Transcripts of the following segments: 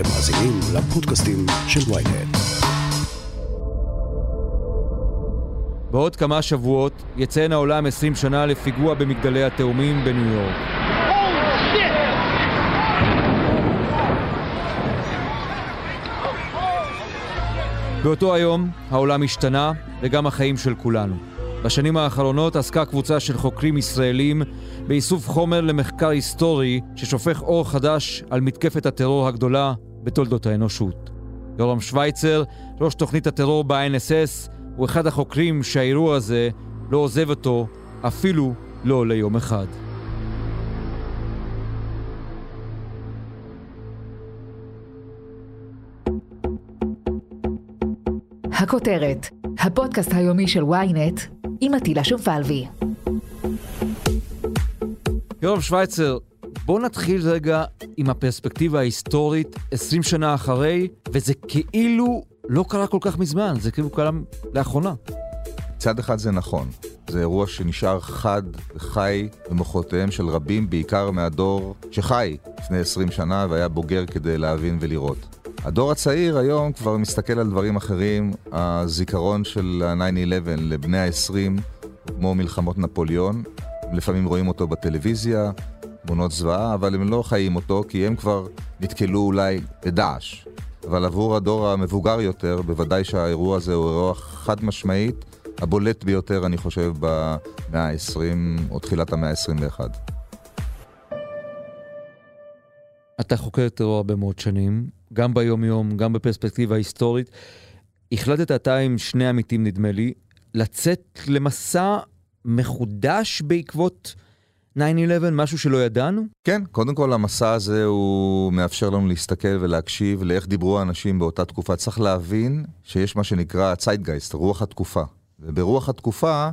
אתם מאזינים לפודקאסטים של ויינט. בעוד כמה שבועות יציין העולם 20 שנה לפיגוע במגדלי התאומים בניו יורק. באותו היום העולם השתנה וגם החיים של כולנו. בשנים האחרונות עסקה קבוצה של חוקרים ישראלים באיסוף חומר למחקר היסטורי ששופך אור חדש על מתקפת הטרור הגדולה בתולדות האנושות. יורם שווייצר, ראש תוכנית הטרור ב-NSS, הוא אחד החוקרים שהאירוע הזה לא עוזב אותו אפילו לא ליום אחד. הכותרת, הפודקאסט היומי של ynet עם עטילה שומפלבי. יורם שווייצר, בוא נתחיל רגע עם הפרספקטיבה ההיסטורית 20 שנה אחרי, וזה כאילו לא קרה כל כך מזמן, זה כאילו קרה לאחרונה. מצד אחד זה נכון. זה אירוע שנשאר חד וחי במוחותיהם של רבים, בעיקר מהדור שחי לפני 20 שנה והיה בוגר כדי להבין ולראות. הדור הצעיר היום כבר מסתכל על דברים אחרים. הזיכרון של ה-9-11 לבני ה-20, כמו מלחמות נפוליאון, לפעמים רואים אותו בטלוויזיה, תמונות זוועה, אבל הם לא חיים אותו כי הם כבר נתקלו אולי בדאעש. אבל עבור הדור המבוגר יותר, בוודאי שהאירוע הזה הוא אירוע חד משמעית, הבולט ביותר, אני חושב, במאה ה-20 או תחילת המאה ה-21. אתה חוקר טרור הרבה מאוד שנים, גם ביום-יום, גם בפרספקטיבה היסטורית. החלטת אתה עם שני עמיתים, נדמה לי, לצאת למסע מחודש בעקבות 9-11, משהו שלא ידענו? כן, קודם כל המסע הזה הוא מאפשר לנו להסתכל ולהקשיב לאיך דיברו האנשים באותה תקופה. צריך להבין שיש מה שנקרא ציידגייסט, רוח התקופה. וברוח התקופה,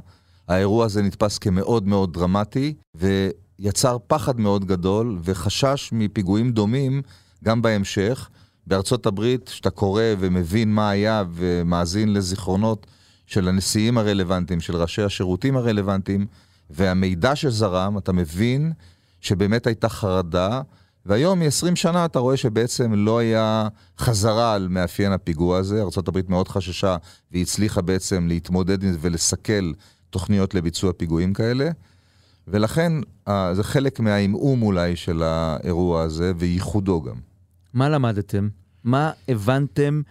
האירוע הזה נתפס כמאוד מאוד דרמטי, ויצר פחד מאוד גדול וחשש מפיגועים דומים גם בהמשך. בארצות הברית, כשאתה קורא ומבין מה היה ומאזין לזיכרונות של הנשיאים הרלוונטיים, של ראשי השירותים הרלוונטיים, והמידע שזרם, אתה מבין שבאמת הייתה חרדה, והיום, מ-20 שנה, אתה רואה שבעצם לא היה חזרה על מאפיין הפיגוע הזה. ארה"ב מאוד חששה, והיא הצליחה בעצם להתמודד עם זה ולסכל תוכניות לביצוע פיגועים כאלה. ולכן, זה חלק מהעמעום אולי של האירוע הזה, וייחודו גם. מה למדתם? מה הבנתם,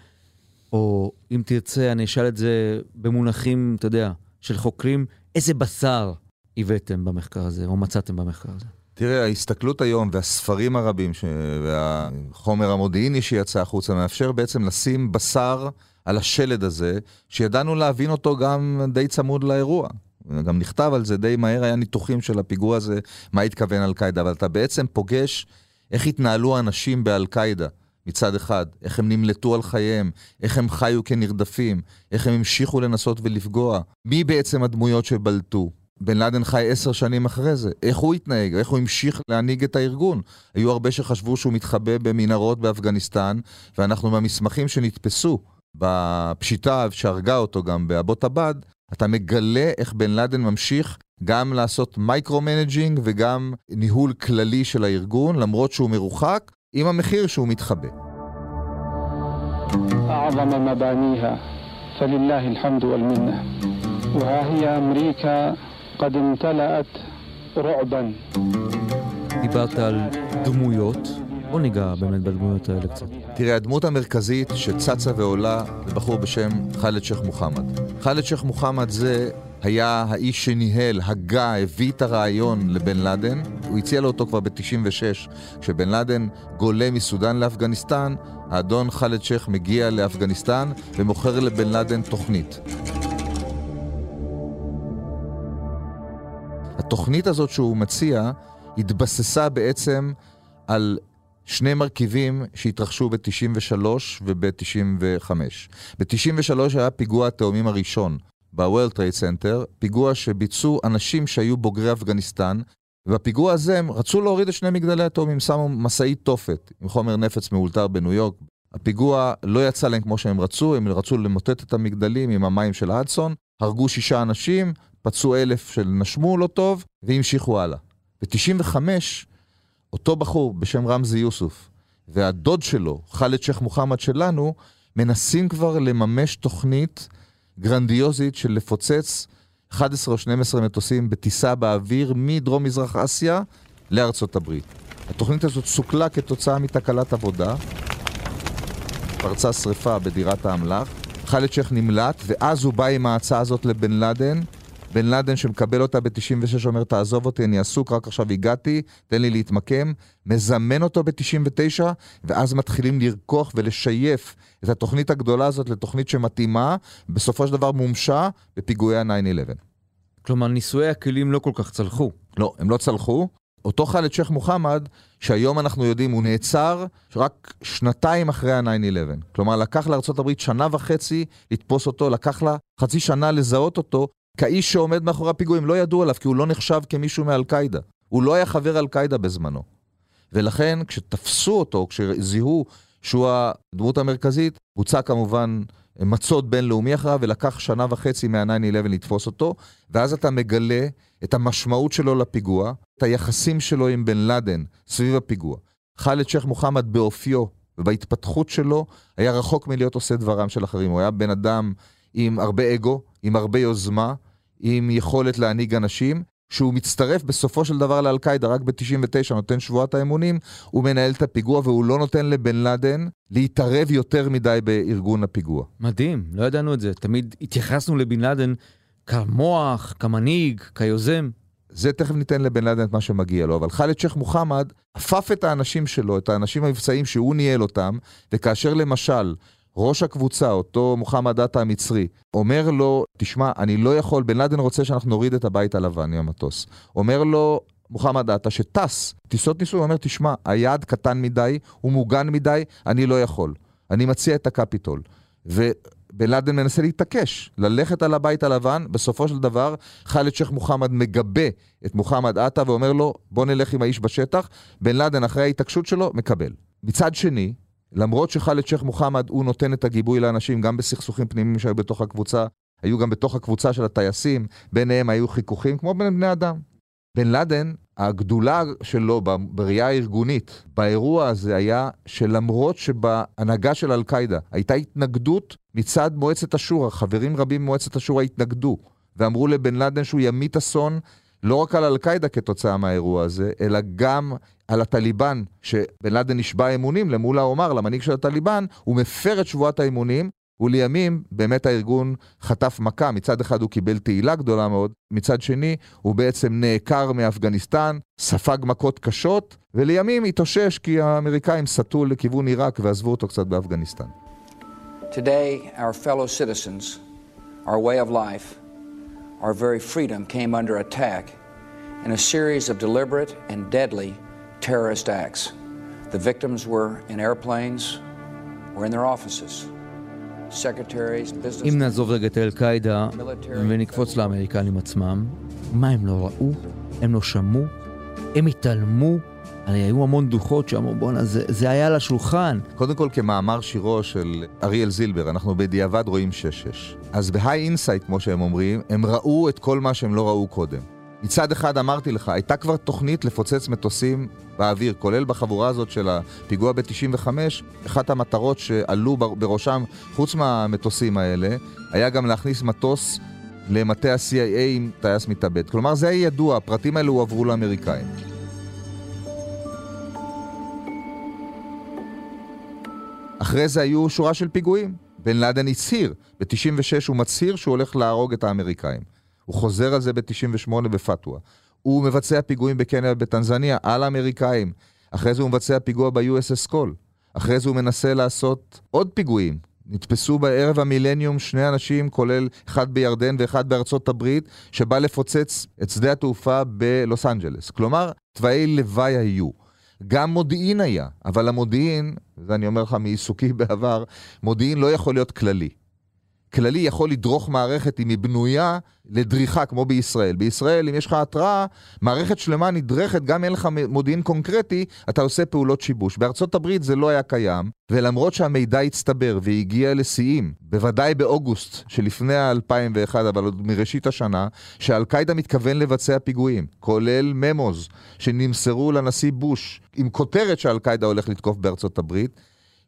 או אם תרצה, אני אשאל את זה במונחים, אתה יודע, של חוקרים, איזה בשר הבאתם במחקר הזה, או מצאתם במחקר הזה? תראה, ההסתכלות היום והספרים הרבים ש... והחומר המודיעיני שיצא החוצה מאפשר בעצם לשים בשר על השלד הזה, שידענו להבין אותו גם די צמוד לאירוע. גם נכתב על זה די מהר, היה ניתוחים של הפיגוע הזה, מה התכוון אל-קאעידה, אבל אתה בעצם פוגש איך התנהלו האנשים באל-קאעידה. מצד אחד, איך הם נמלטו על חייהם, איך הם חיו כנרדפים, איך הם המשיכו לנסות ולפגוע, מי בעצם הדמויות שבלטו. בן לאדן חי עשר שנים אחרי זה, איך הוא התנהג, איך הוא המשיך להנהיג את הארגון. היו הרבה שחשבו שהוא מתחבא במנהרות באפגניסטן, ואנחנו במסמכים שנתפסו בפשיטה שהרגה אותו גם באבות הבד, אתה מגלה איך בן לאדן ממשיך גם לעשות מייקרו-מנג'ינג וגם ניהול כללי של הארגון, למרות שהוא מרוחק, עם המחיר שהוא מתחבא. أعظم مبانيها فلله الحمد والمنة وها هي أمريكا قد امتلأت رعبا דיברת על דמויות, בוא ניגע באמת בדמויות האלה קצת. תראה, הדמות המרכזית שצצה ועולה זה בחור בשם חאלד שייח' מוחמד. חאלד שייח' מוחמד זה היה האיש שניהל, הגה, הביא את הרעיון לבן לאדן. הוא הציע לו אותו כבר ב-96. כשבן לאדן גולה מסודאן לאפגניסטן, האדון חאלד שייח' מגיע לאפגניסטן ומוכר לבן לאדן תוכנית. התוכנית הזאת שהוא מציע התבססה בעצם על שני מרכיבים שהתרחשו ב-93 וב-95. ב-93 היה פיגוע התאומים הראשון ב-World Trade Center, פיגוע שביצעו אנשים שהיו בוגרי אפגניסטן, ובפיגוע הזה הם רצו להוריד את שני מגדלי התאומים, שמו משאית תופת עם חומר נפץ מאולתר בניו יורק. הפיגוע לא יצא להם כמו שהם רצו, הם רצו למוטט את המגדלים עם המים של האדסון, הרגו שישה אנשים, פצעו אלף שנשמו לא טוב, והמשיכו הלאה. ב-95, אותו בחור בשם רמזי יוסוף והדוד שלו, ח'אלד שייח' מוחמד שלנו, מנסים כבר לממש תוכנית גרנדיוזית של לפוצץ 11 או 12 מטוסים בטיסה באוויר מדרום-מזרח אסיה לארצות הברית. התוכנית הזאת סוכלה כתוצאה מתקלת עבודה, פרצה שרפה בדירת האמל"ח, ח'אלד שייח' נמלט, ואז הוא בא עם ההצעה הזאת לבן לאדן, בן לאדן שמקבל אותה ב-96 אומר תעזוב אותי, אני עסוק, רק עכשיו הגעתי, תן לי להתמקם, מזמן אותו ב-99, ואז מתחילים לרקוח ולשייף את התוכנית הגדולה הזאת לתוכנית שמתאימה, בסופו של דבר מומשה בפיגועי ה-9-11. כלומר, נישואי הכלים לא כל כך צלחו. לא, הם לא צלחו. אותו ח'אלד שייח' מוחמד, שהיום אנחנו יודעים, הוא נעצר רק שנתיים אחרי ה-9-11. כלומר, לקח לארה"ב שנה וחצי לתפוס אותו, לקח לה חצי שנה לזהות אותו, כאיש שעומד מאחורי הפיגועים, לא ידעו עליו, כי הוא לא נחשב כמישהו מאל-קאידה. הוא לא היה חבר אל-קאידה בזמנו. ולכן, כשתפסו אותו, כשזיהו שהוא הדמות המרכזית, בוצע כמובן מצוד בינלאומי אחריו, ולקח שנה וחצי מה-9-11 לתפוס אותו, ואז אתה מגלה את המשמעות שלו לפיגוע, את היחסים שלו עם בן לאדן סביב הפיגוע. ח'אלד שייח' מוחמד באופיו ובהתפתחות שלו היה רחוק מלהיות עושה דברם של אחרים. הוא היה בן אדם עם הרבה אגו, עם הרבה יוזמה, עם יכולת להנהיג אנשים. כשהוא מצטרף בסופו של דבר לאל-קאידה, רק ב-99 נותן שבועת האמונים, הוא מנהל את הפיגוע והוא לא נותן לבן לאדן להתערב יותר מדי בארגון הפיגוע. מדהים, לא ידענו את זה. תמיד התייחסנו לבן לאדן כמוח, כמנהיג, כיוזם. זה תכף ניתן לבן לאדן את מה שמגיע לו, אבל ח'אלד שייח' מוחמד עפף את האנשים שלו, את האנשים המבצעיים שהוא ניהל אותם, וכאשר למשל ראש הקבוצה, אותו מוחמד עטה המצרי, אומר לו, תשמע, אני לא יכול, בן לאדן רוצה שאנחנו נוריד את הבית הלבן מהמטוס. אומר לו, מוחמד עטה שטס, טיסות ניסוי, אומר, תשמע, היעד קטן מדי, הוא מוגן מדי, אני לא יכול. אני מציע את הקפיטול. ובן לאדן מנסה להתעקש, ללכת על הבית הלבן, בסופו של דבר, ח'אלד שייח' מוחמד מגבה את מוחמד עטה ואומר לו, בוא נלך עם האיש בשטח. בן לאדן, אחרי ההתעקשות שלו, מקבל. מצד שני, למרות שח'אלד שייח' מוחמד הוא נותן את הגיבוי לאנשים גם בסכסוכים פנימיים שהיו בתוך הקבוצה, היו גם בתוך הקבוצה של הטייסים, ביניהם היו חיכוכים כמו בין בני אדם. בן לאדן, הגדולה שלו בראייה הארגונית באירוע הזה היה שלמרות שבהנהגה של אל-קאידה הייתה התנגדות מצד מועצת השורא, חברים רבים ממועצת השורא התנגדו ואמרו לבן לאדן שהוא ימית אסון לא רק על אל-קאידה כתוצאה מהאירוע הזה, אלא גם על הטליבן, שבן לאדן נשבע אמונים למול העומר, למנהיג של הטליבן, הוא מפר את שבועת האמונים, ולימים באמת הארגון חטף מכה, מצד אחד הוא קיבל תהילה גדולה מאוד, מצד שני הוא בעצם נעקר מאפגניסטן, ספג מכות קשות, ולימים התאושש כי האמריקאים סטו לכיוון עיראק ועזבו אותו קצת באפגניסטן. Today, our fellow citizens, our way of life, our very freedom came under attack in a series of deliberate and deadly terrorist acts. The victims were in airplanes or in their offices. אם נעזוב רגע את אל-קאעידה ונקפוץ לאמריקנים עצמם, מה הם לא ראו? הם לא שמעו? הם התעלמו? היו המון דוחות שאמרו, בואנה, זה, זה היה על השולחן. קודם כל, כמאמר שירו של אריאל זילבר, אנחנו בדיעבד רואים 6-6. אז ב hindsight, כמו שהם אומרים, הם ראו את כל מה שהם לא ראו קודם. מצד אחד אמרתי לך, הייתה כבר תוכנית לפוצץ מטוסים באוויר, כולל בחבורה הזאת של הפיגוע ב-95, אחת המטרות שעלו בראשם, חוץ מהמטוסים האלה, היה גם להכניס מטוס למטה ה-CIA עם טייס מתאבד. כלומר, זה היה ידוע, הפרטים האלו הועברו לאמריקאים. אחרי זה היו שורה של פיגועים. בן לאדן הצהיר, ב-96 הוא מצהיר שהוא הולך להרוג את האמריקאים. הוא חוזר על זה ב-98 בפתווה. הוא מבצע פיגועים בקניה ובטנזניה על האמריקאים. אחרי זה הוא מבצע פיגוע ב-USS קול. אחרי זה הוא מנסה לעשות עוד פיגועים. נתפסו בערב המילניום שני אנשים, כולל אחד בירדן ואחד בארצות הברית, שבא לפוצץ את שדה התעופה בלוס אנג'לס. כלומר, תוואי לוואי היו. גם מודיעין היה, אבל המודיעין, זה אני אומר לך מעיסוקי בעבר, מודיעין לא יכול להיות כללי. כללי יכול לדרוך מערכת אם היא בנויה לדריכה, כמו בישראל. בישראל, אם יש לך התראה, מערכת שלמה נדרכת, גם אין לך מודיעין קונקרטי, אתה עושה פעולות שיבוש. בארצות הברית זה לא היה קיים, ולמרות שהמידע הצטבר והגיע לשיאים, בוודאי באוגוסט שלפני ה-2001, אבל עוד מראשית השנה, שאל-קאידה מתכוון לבצע פיגועים, כולל ממוז, שנמסרו לנשיא בוש, עם כותרת שאל-קאידה הולך לתקוף בארצות הברית,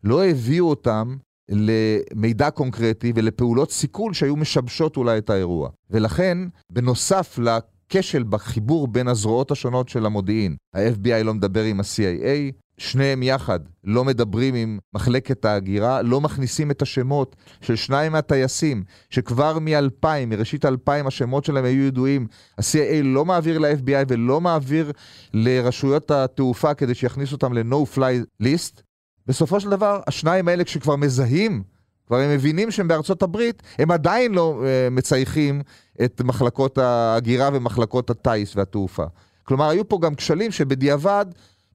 לא הביאו אותם למידע קונקרטי ולפעולות סיכול שהיו משבשות אולי את האירוע. ולכן, בנוסף לכשל בחיבור בין הזרועות השונות של המודיעין, ה-FBI לא מדבר עם ה-CIA, שניהם יחד לא מדברים עם מחלקת ההגירה, לא מכניסים את השמות של שניים מהטייסים, שכבר מ-2000, מראשית 2000 השמות שלהם היו ידועים. ה-CIA לא מעביר ל-FBI ולא מעביר לרשויות התעופה כדי שיכניסו אותם ל-No-Fly List, בסופו של דבר, השניים האלה כשכבר מזהים, כבר הם מבינים שהם בארצות הברית, הם עדיין לא uh, מצייחים את מחלקות ההגירה ומחלקות הטיס והתעופה. כלומר, היו פה גם כשלים שבדיעבד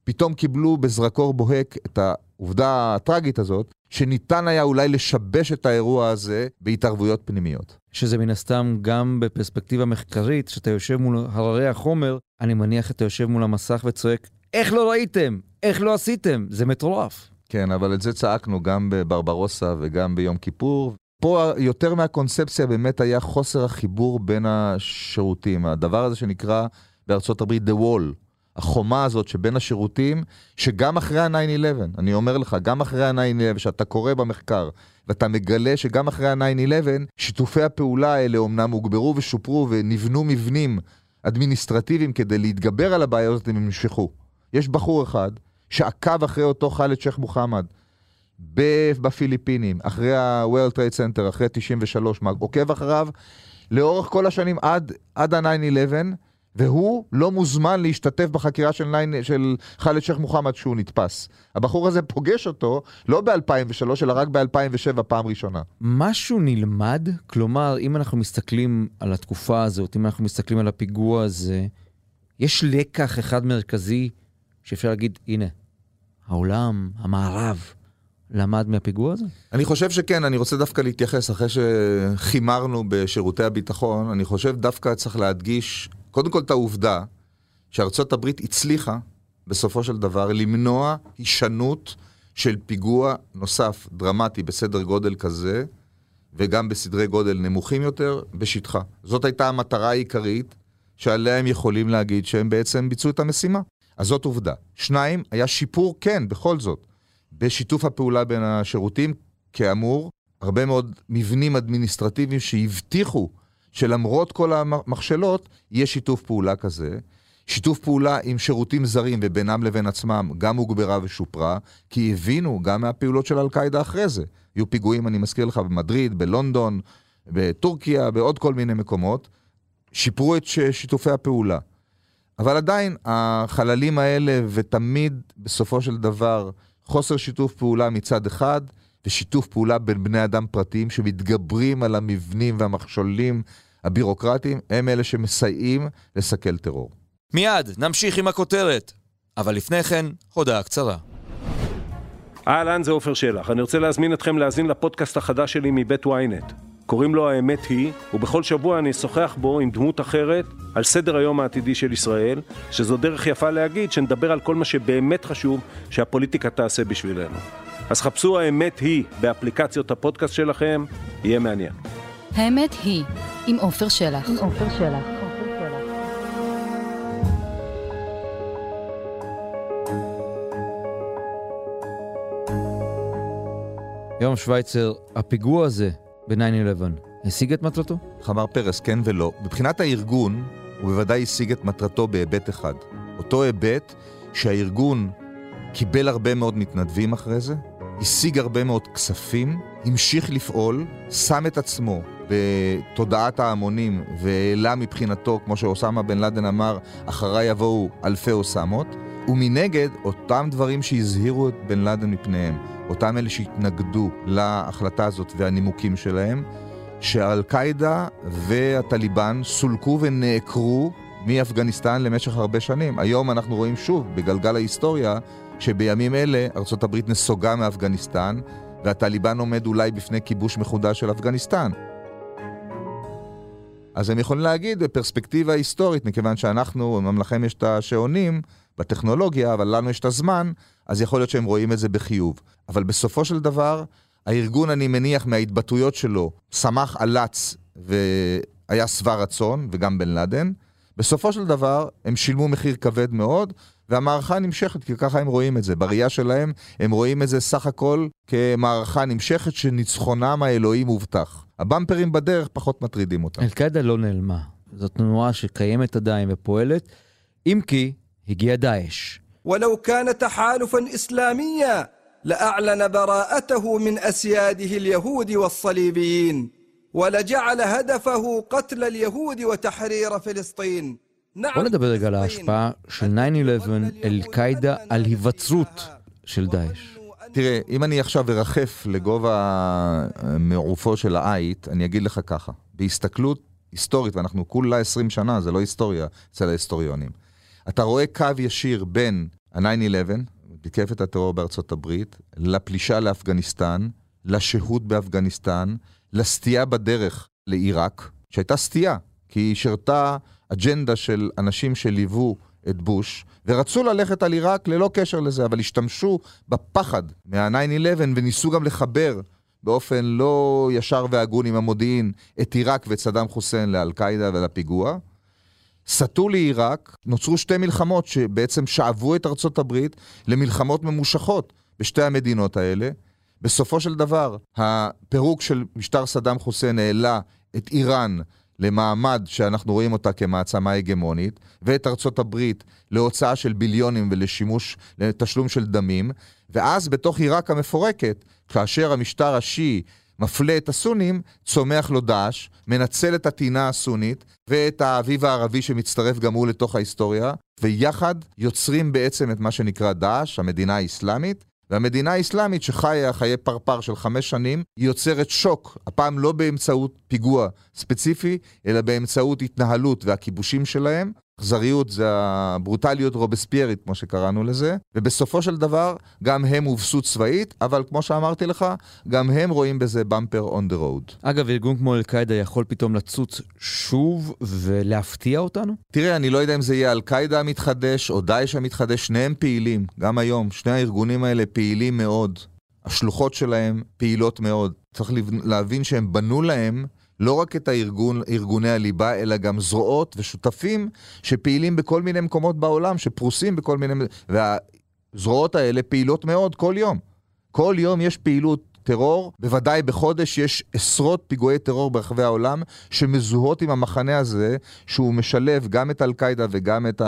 פתאום קיבלו בזרקור בוהק את העובדה הטראגית הזאת, שניתן היה אולי לשבש את האירוע הזה בהתערבויות פנימיות. שזה מן הסתם גם בפרספקטיבה מחקרית, שאתה יושב מול הררי החומר, אני מניח שאתה יושב מול המסך וצועק, איך לא ראיתם? איך לא עשיתם? זה מטורף. כן, אבל את זה צעקנו גם בברברוסה וגם ביום כיפור. פה יותר מהקונספציה באמת היה חוסר החיבור בין השירותים. הדבר הזה שנקרא בארצות הברית The Wall, החומה הזאת שבין השירותים, שגם אחרי ה-9-11, אני אומר לך, גם אחרי ה-9-11, שאתה קורא במחקר, ואתה מגלה שגם אחרי ה-9-11, שיתופי הפעולה האלה אומנם הוגברו ושופרו ונבנו מבנים אדמיניסטרטיביים כדי להתגבר על הבעיה הזאת, הם נמשכו. יש בחור אחד שעקב אחרי אותו חאלד שייח' מוחמד בפיליפינים, אחרי ה-World Trade Center, אחרי 93, עוקב אחריו לאורך כל השנים עד, עד ה-9-11, והוא לא מוזמן להשתתף בחקירה של, 9, של חאלד שייח' מוחמד שהוא נתפס. הבחור הזה פוגש אותו לא ב-2003, אלא רק ב-2007, פעם ראשונה. משהו נלמד? כלומר, אם אנחנו מסתכלים על התקופה הזאת, אם אנחנו מסתכלים על הפיגוע הזה, יש לקח אחד מרכזי שאפשר להגיד, הנה, העולם, המערב, למד מהפיגוע הזה? אני חושב שכן, אני רוצה דווקא להתייחס, אחרי שחימרנו בשירותי הביטחון, אני חושב דווקא צריך להדגיש, קודם כל את העובדה שארצות הברית הצליחה, בסופו של דבר, למנוע הישנות של פיגוע נוסף, דרמטי, בסדר גודל כזה, וגם בסדרי גודל נמוכים יותר, בשטחה. זאת הייתה המטרה העיקרית שעליה הם יכולים להגיד שהם בעצם ביצעו את המשימה. אז זאת עובדה. שניים, היה שיפור, כן, בכל זאת, בשיתוף הפעולה בין השירותים. כאמור, הרבה מאוד מבנים אדמיניסטרטיביים שהבטיחו שלמרות כל המכשלות, יהיה שיתוף פעולה כזה. שיתוף פעולה עם שירותים זרים ובינם לבין עצמם גם הוגברה ושופרה, כי הבינו גם מהפעולות של אל-קאעידה אחרי זה. היו פיגועים, אני מזכיר לך, במדריד, בלונדון, בטורקיה, בעוד כל מיני מקומות. שיפרו את שיתופי הפעולה. אבל עדיין, החללים האלה, ותמיד בסופו של דבר, חוסר שיתוף פעולה מצד אחד, ושיתוף פעולה בין בני אדם פרטיים שמתגברים על המבנים והמכשולים הבירוקרטיים, הם אלה שמסייעים לסכל טרור. מיד, נמשיך עם הכותרת. אבל לפני כן, הודעה קצרה. אהלן, זה עופר שלח. אני רוצה להזמין אתכם להאזין לפודקאסט החדש שלי מבית ynet. קוראים לו האמת היא, ובכל שבוע אני אשוחח בו עם דמות אחרת על סדר היום העתידי של ישראל, שזו דרך יפה להגיד שנדבר על כל מה שבאמת חשוב שהפוליטיקה תעשה בשבילנו. אז חפשו האמת היא באפליקציות הפודקאסט שלכם, יהיה מעניין. האמת היא, עם עופר שלח. עם עופר שלח. יום שווייצר, הפיגוע הזה ב-9-11 השיג את מטרתו? חמר פרס, כן ולא. מבחינת הארגון, הוא בוודאי השיג את מטרתו בהיבט אחד. אותו היבט שהארגון קיבל הרבה מאוד מתנדבים אחרי זה, השיג הרבה מאוד כספים, המשיך לפעול, שם את עצמו בתודעת ההמונים והעלה מבחינתו, כמו שאוסמה בן לאדן אמר, אחריי יבואו אלפי אוסמות, ומנגד, אותם דברים שהזהירו את בן לאדן מפניהם, אותם אלה שהתנגדו להחלטה הזאת והנימוקים שלהם, שאל-קאעידה והטליבן סולקו ונעקרו מאפגניסטן למשך הרבה שנים. היום אנחנו רואים שוב, בגלגל ההיסטוריה, שבימים אלה ארה"ב נסוגה מאפגניסטן, והטליבן עומד אולי בפני כיבוש מחודש של אפגניסטן. אז הם יכולים להגיד בפרספקטיבה היסטורית, מכיוון שאנחנו, אמנם לכם יש את השעונים בטכנולוגיה, אבל לנו יש את הזמן, אז יכול להיות שהם רואים את זה בחיוב. אבל בסופו של דבר, הארגון, אני מניח, מההתבטאויות שלו, שמח, עלץ והיה שבע רצון, וגם בן לאדן. בסופו של דבר, הם שילמו מחיר כבד מאוד, והמערכה נמשכת, כי ככה הם רואים את זה. בראייה שלהם, הם רואים את זה סך הכל כמערכה נמשכת שניצחונם האלוהי מובטח. הבמפרים בדרך פחות מטרידים אותם. אל-קאעידה לא נעלמה. זו תנועה שקיימת עדיין ופועלת, אם כי הגיע דאעש. ولو كان تحالفا إسلاميا لأعلن براءته من أسياده اليهود والصليبيين ولجعل هدفه قتل اليهود وتحرير فلسطين בוא נדבר רגע על ההשפעה של 9-11, אל-קאעידה, על היווצרות של דאעש. תראה, אם אני עכשיו ארחף לגובה מעופו של העית, אני אגיד לך ככה, בהסתכלות היסטורית, ואנחנו כולה 20 שנה, זה לא היסטוריה אצל ההיסטוריונים. אתה רואה קו ישיר בין ה-9-11, מתקפת הטרור בארצות הברית, לפלישה לאפגניסטן, לשהות באפגניסטן, לסטייה בדרך לעיראק, שהייתה סטייה, כי היא שירתה אג'נדה של אנשים שליוו את בוש, ורצו ללכת על עיראק ללא קשר לזה, אבל השתמשו בפחד מה-9-11 וניסו גם לחבר באופן לא ישר והגון עם המודיעין את עיראק ואת סדאם חוסיין לאל-קאעידה ולפיגוע. סטו לעיראק, נוצרו שתי מלחמות שבעצם שאבו את ארצות הברית למלחמות ממושכות בשתי המדינות האלה. בסופו של דבר, הפירוק של משטר סדאם חוסיין העלה את איראן למעמד שאנחנו רואים אותה כמעצמה הגמונית, ואת ארצות הברית להוצאה של ביליונים ולשימוש, לתשלום של דמים, ואז בתוך עיראק המפורקת, כאשר המשטר השיעי מפלה את הסונים, צומח לו דאעש, מנצל את הטינה הסונית ואת האביב הערבי שמצטרף גם הוא לתוך ההיסטוריה, ויחד יוצרים בעצם את מה שנקרא דאעש, המדינה האסלאמית, והמדינה האסלאמית שחיה חיי פרפר של חמש שנים, היא יוצרת שוק, הפעם לא באמצעות פיגוע ספציפי, אלא באמצעות התנהלות והכיבושים שלהם. אכזריות זה הברוטליות רובספיירית, כמו שקראנו לזה, ובסופו של דבר גם הם הובסו צבאית, אבל כמו שאמרתי לך, גם הם רואים בזה במפר און דה רוד. אגב, ארגון כמו אל-קאעידה יכול פתאום לצוץ שוב ולהפתיע אותנו? תראה, אני לא יודע אם זה יהיה אל-קאעידה המתחדש או דאעש המתחדש, שניהם פעילים, גם היום. שני הארגונים האלה פעילים מאוד. השלוחות שלהם פעילות מאוד. צריך להבין שהם בנו להם לא רק את הארגון, ארגוני הליבה, אלא גם זרועות ושותפים שפעילים בכל מיני מקומות בעולם, שפרוסים בכל מיני... והזרועות האלה פעילות מאוד כל יום. כל יום יש פעילות טרור, בוודאי בחודש יש עשרות פיגועי טרור ברחבי העולם שמזוהות עם המחנה הזה, שהוא משלב גם את אל-קאעידה וגם את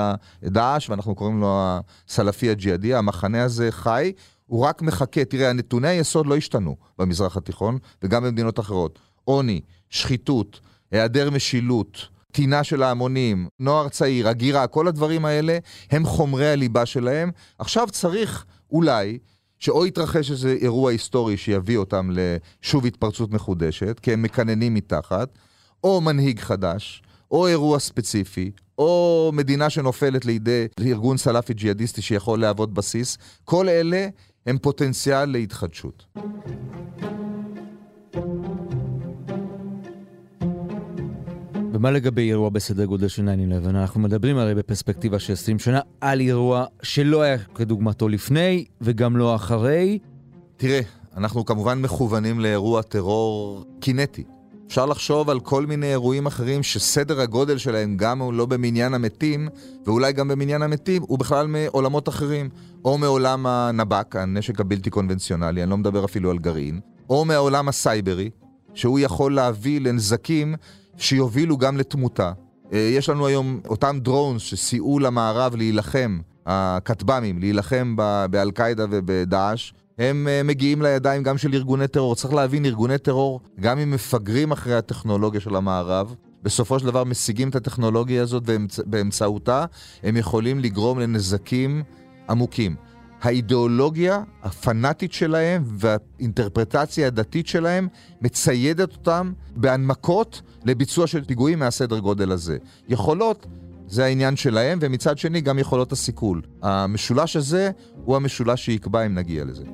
דאעש, ואנחנו קוראים לו הסלפי הג'יהאדי, המחנה הזה חי, הוא רק מחכה. תראה, הנתוני היסוד לא השתנו במזרח התיכון וגם במדינות אחרות. עוני, שחיתות, היעדר משילות, טינה של ההמונים, נוער צעיר, הגירה, כל הדברים האלה הם חומרי הליבה שלהם. עכשיו צריך אולי שאו יתרחש איזה אירוע היסטורי שיביא אותם לשוב התפרצות מחודשת, כי הם מקננים מתחת, או מנהיג חדש, או אירוע ספציפי, או מדינה שנופלת לידי ארגון סלאפי ג'יהאדיסטי שיכול להוות בסיס, כל אלה הם פוטנציאל להתחדשות. ומה לגבי אירוע בסדר גודל של 9-11? אנחנו מדברים הרי בפרספקטיבה של 20 שנה על אירוע שלא היה כדוגמתו לפני וגם לא אחרי. תראה, אנחנו כמובן מכוונים לאירוע טרור קינטי. אפשר לחשוב על כל מיני אירועים אחרים שסדר הגודל שלהם גם הוא לא במניין המתים, ואולי גם במניין המתים, הוא בכלל מעולמות אחרים. או מעולם הנב"ק, הנשק הבלתי קונבנציונלי, אני לא מדבר אפילו על גרעין, או מהעולם הסייברי, שהוא יכול להביא לנזקים שיובילו גם לתמותה. אה, יש לנו היום אותם דרונס שסייעו למערב להילחם, הכטב"מים, להילחם באל-קאעידה ובדאעש, הם אה, מגיעים לידיים גם של ארגוני טרור. צריך להבין, ארגוני טרור, גם אם מפגרים אחרי הטכנולוגיה של המערב, בסופו של דבר משיגים את הטכנולוגיה הזאת ובאמצעותה הם יכולים לגרום לנזקים עמוקים. האידיאולוגיה הפנאטית שלהם והאינטרפרטציה הדתית שלהם מציידת אותם בהנמקות לביצוע של פיגועים מהסדר גודל הזה. יכולות, זה העניין שלהם, ומצד שני גם יכולות הסיכול. המשולש הזה הוא המשולש שיקבע אם נגיע לזה.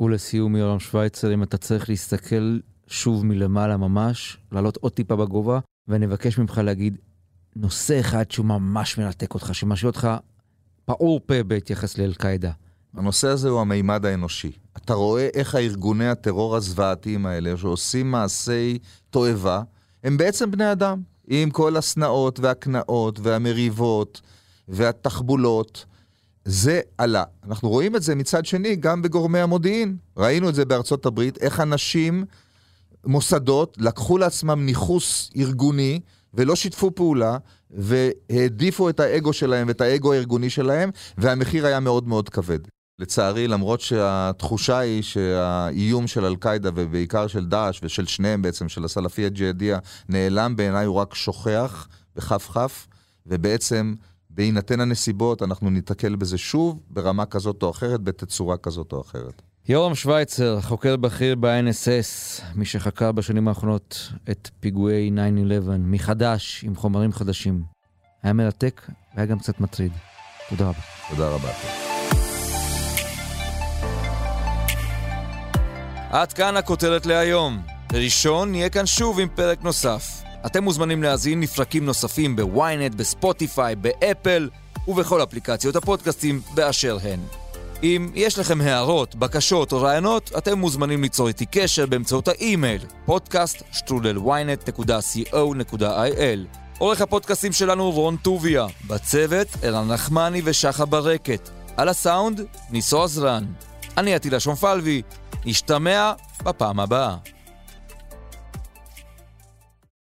ולסיום, יורם שווייצר, אם אתה צריך להסתכל שוב מלמעלה ממש, לעלות עוד טיפה בגובה, ואני אבקש ממך להגיד נושא אחד שהוא ממש מרתק אותך, שמשאיר אותך פעור פה בהתייחס לאל-קאעידה. הנושא הזה הוא המימד האנושי. אתה רואה איך הארגוני הטרור הזוועתיים האלה, שעושים מעשי תועבה, הם בעצם בני אדם. עם כל השנאות והקנאות והמריבות והתחבולות. זה עלה. אנחנו רואים את זה מצד שני גם בגורמי המודיעין. ראינו את זה בארצות הברית, איך אנשים, מוסדות, לקחו לעצמם ניכוס ארגוני ולא שיתפו פעולה, והעדיפו את האגו שלהם ואת האגו הארגוני שלהם, והמחיר היה מאוד מאוד כבד. לצערי, למרות שהתחושה היא שהאיום של אל-קאעידה ובעיקר של דאעש ושל שניהם בעצם, של הסלפי הג'יהאדיה, נעלם בעיניי, הוא רק שוכח בכף כף, ובעצם בהינתן הנסיבות אנחנו ניתקל בזה שוב ברמה כזאת או אחרת, בתצורה כזאת או אחרת. יורם שווייצר, חוקר בכיר ב-NSS, מי שחקר בשנים האחרונות את פיגועי 9-11 מחדש, עם חומרים חדשים. היה מרתק והיה גם קצת מטריד. תודה רבה. תודה רבה. עד כאן הכותרת להיום. ראשון, נהיה כאן שוב עם פרק נוסף. אתם מוזמנים להזין לפרקים נוספים בוויינט, בספוטיפיי, באפל ובכל אפליקציות הפודקאסטים באשר הן. אם יש לכם הערות, בקשות או רעיונות, אתם מוזמנים ליצור איתי קשר באמצעות האימייל podcast.ynet.co.il עורך הפודקאסטים שלנו רון טוביה, בצוות ערן נחמני ושחה ברקת, על הסאונד ניסו עזרן. אני עטילה שומפלבי, נשתמע בפעם הבאה.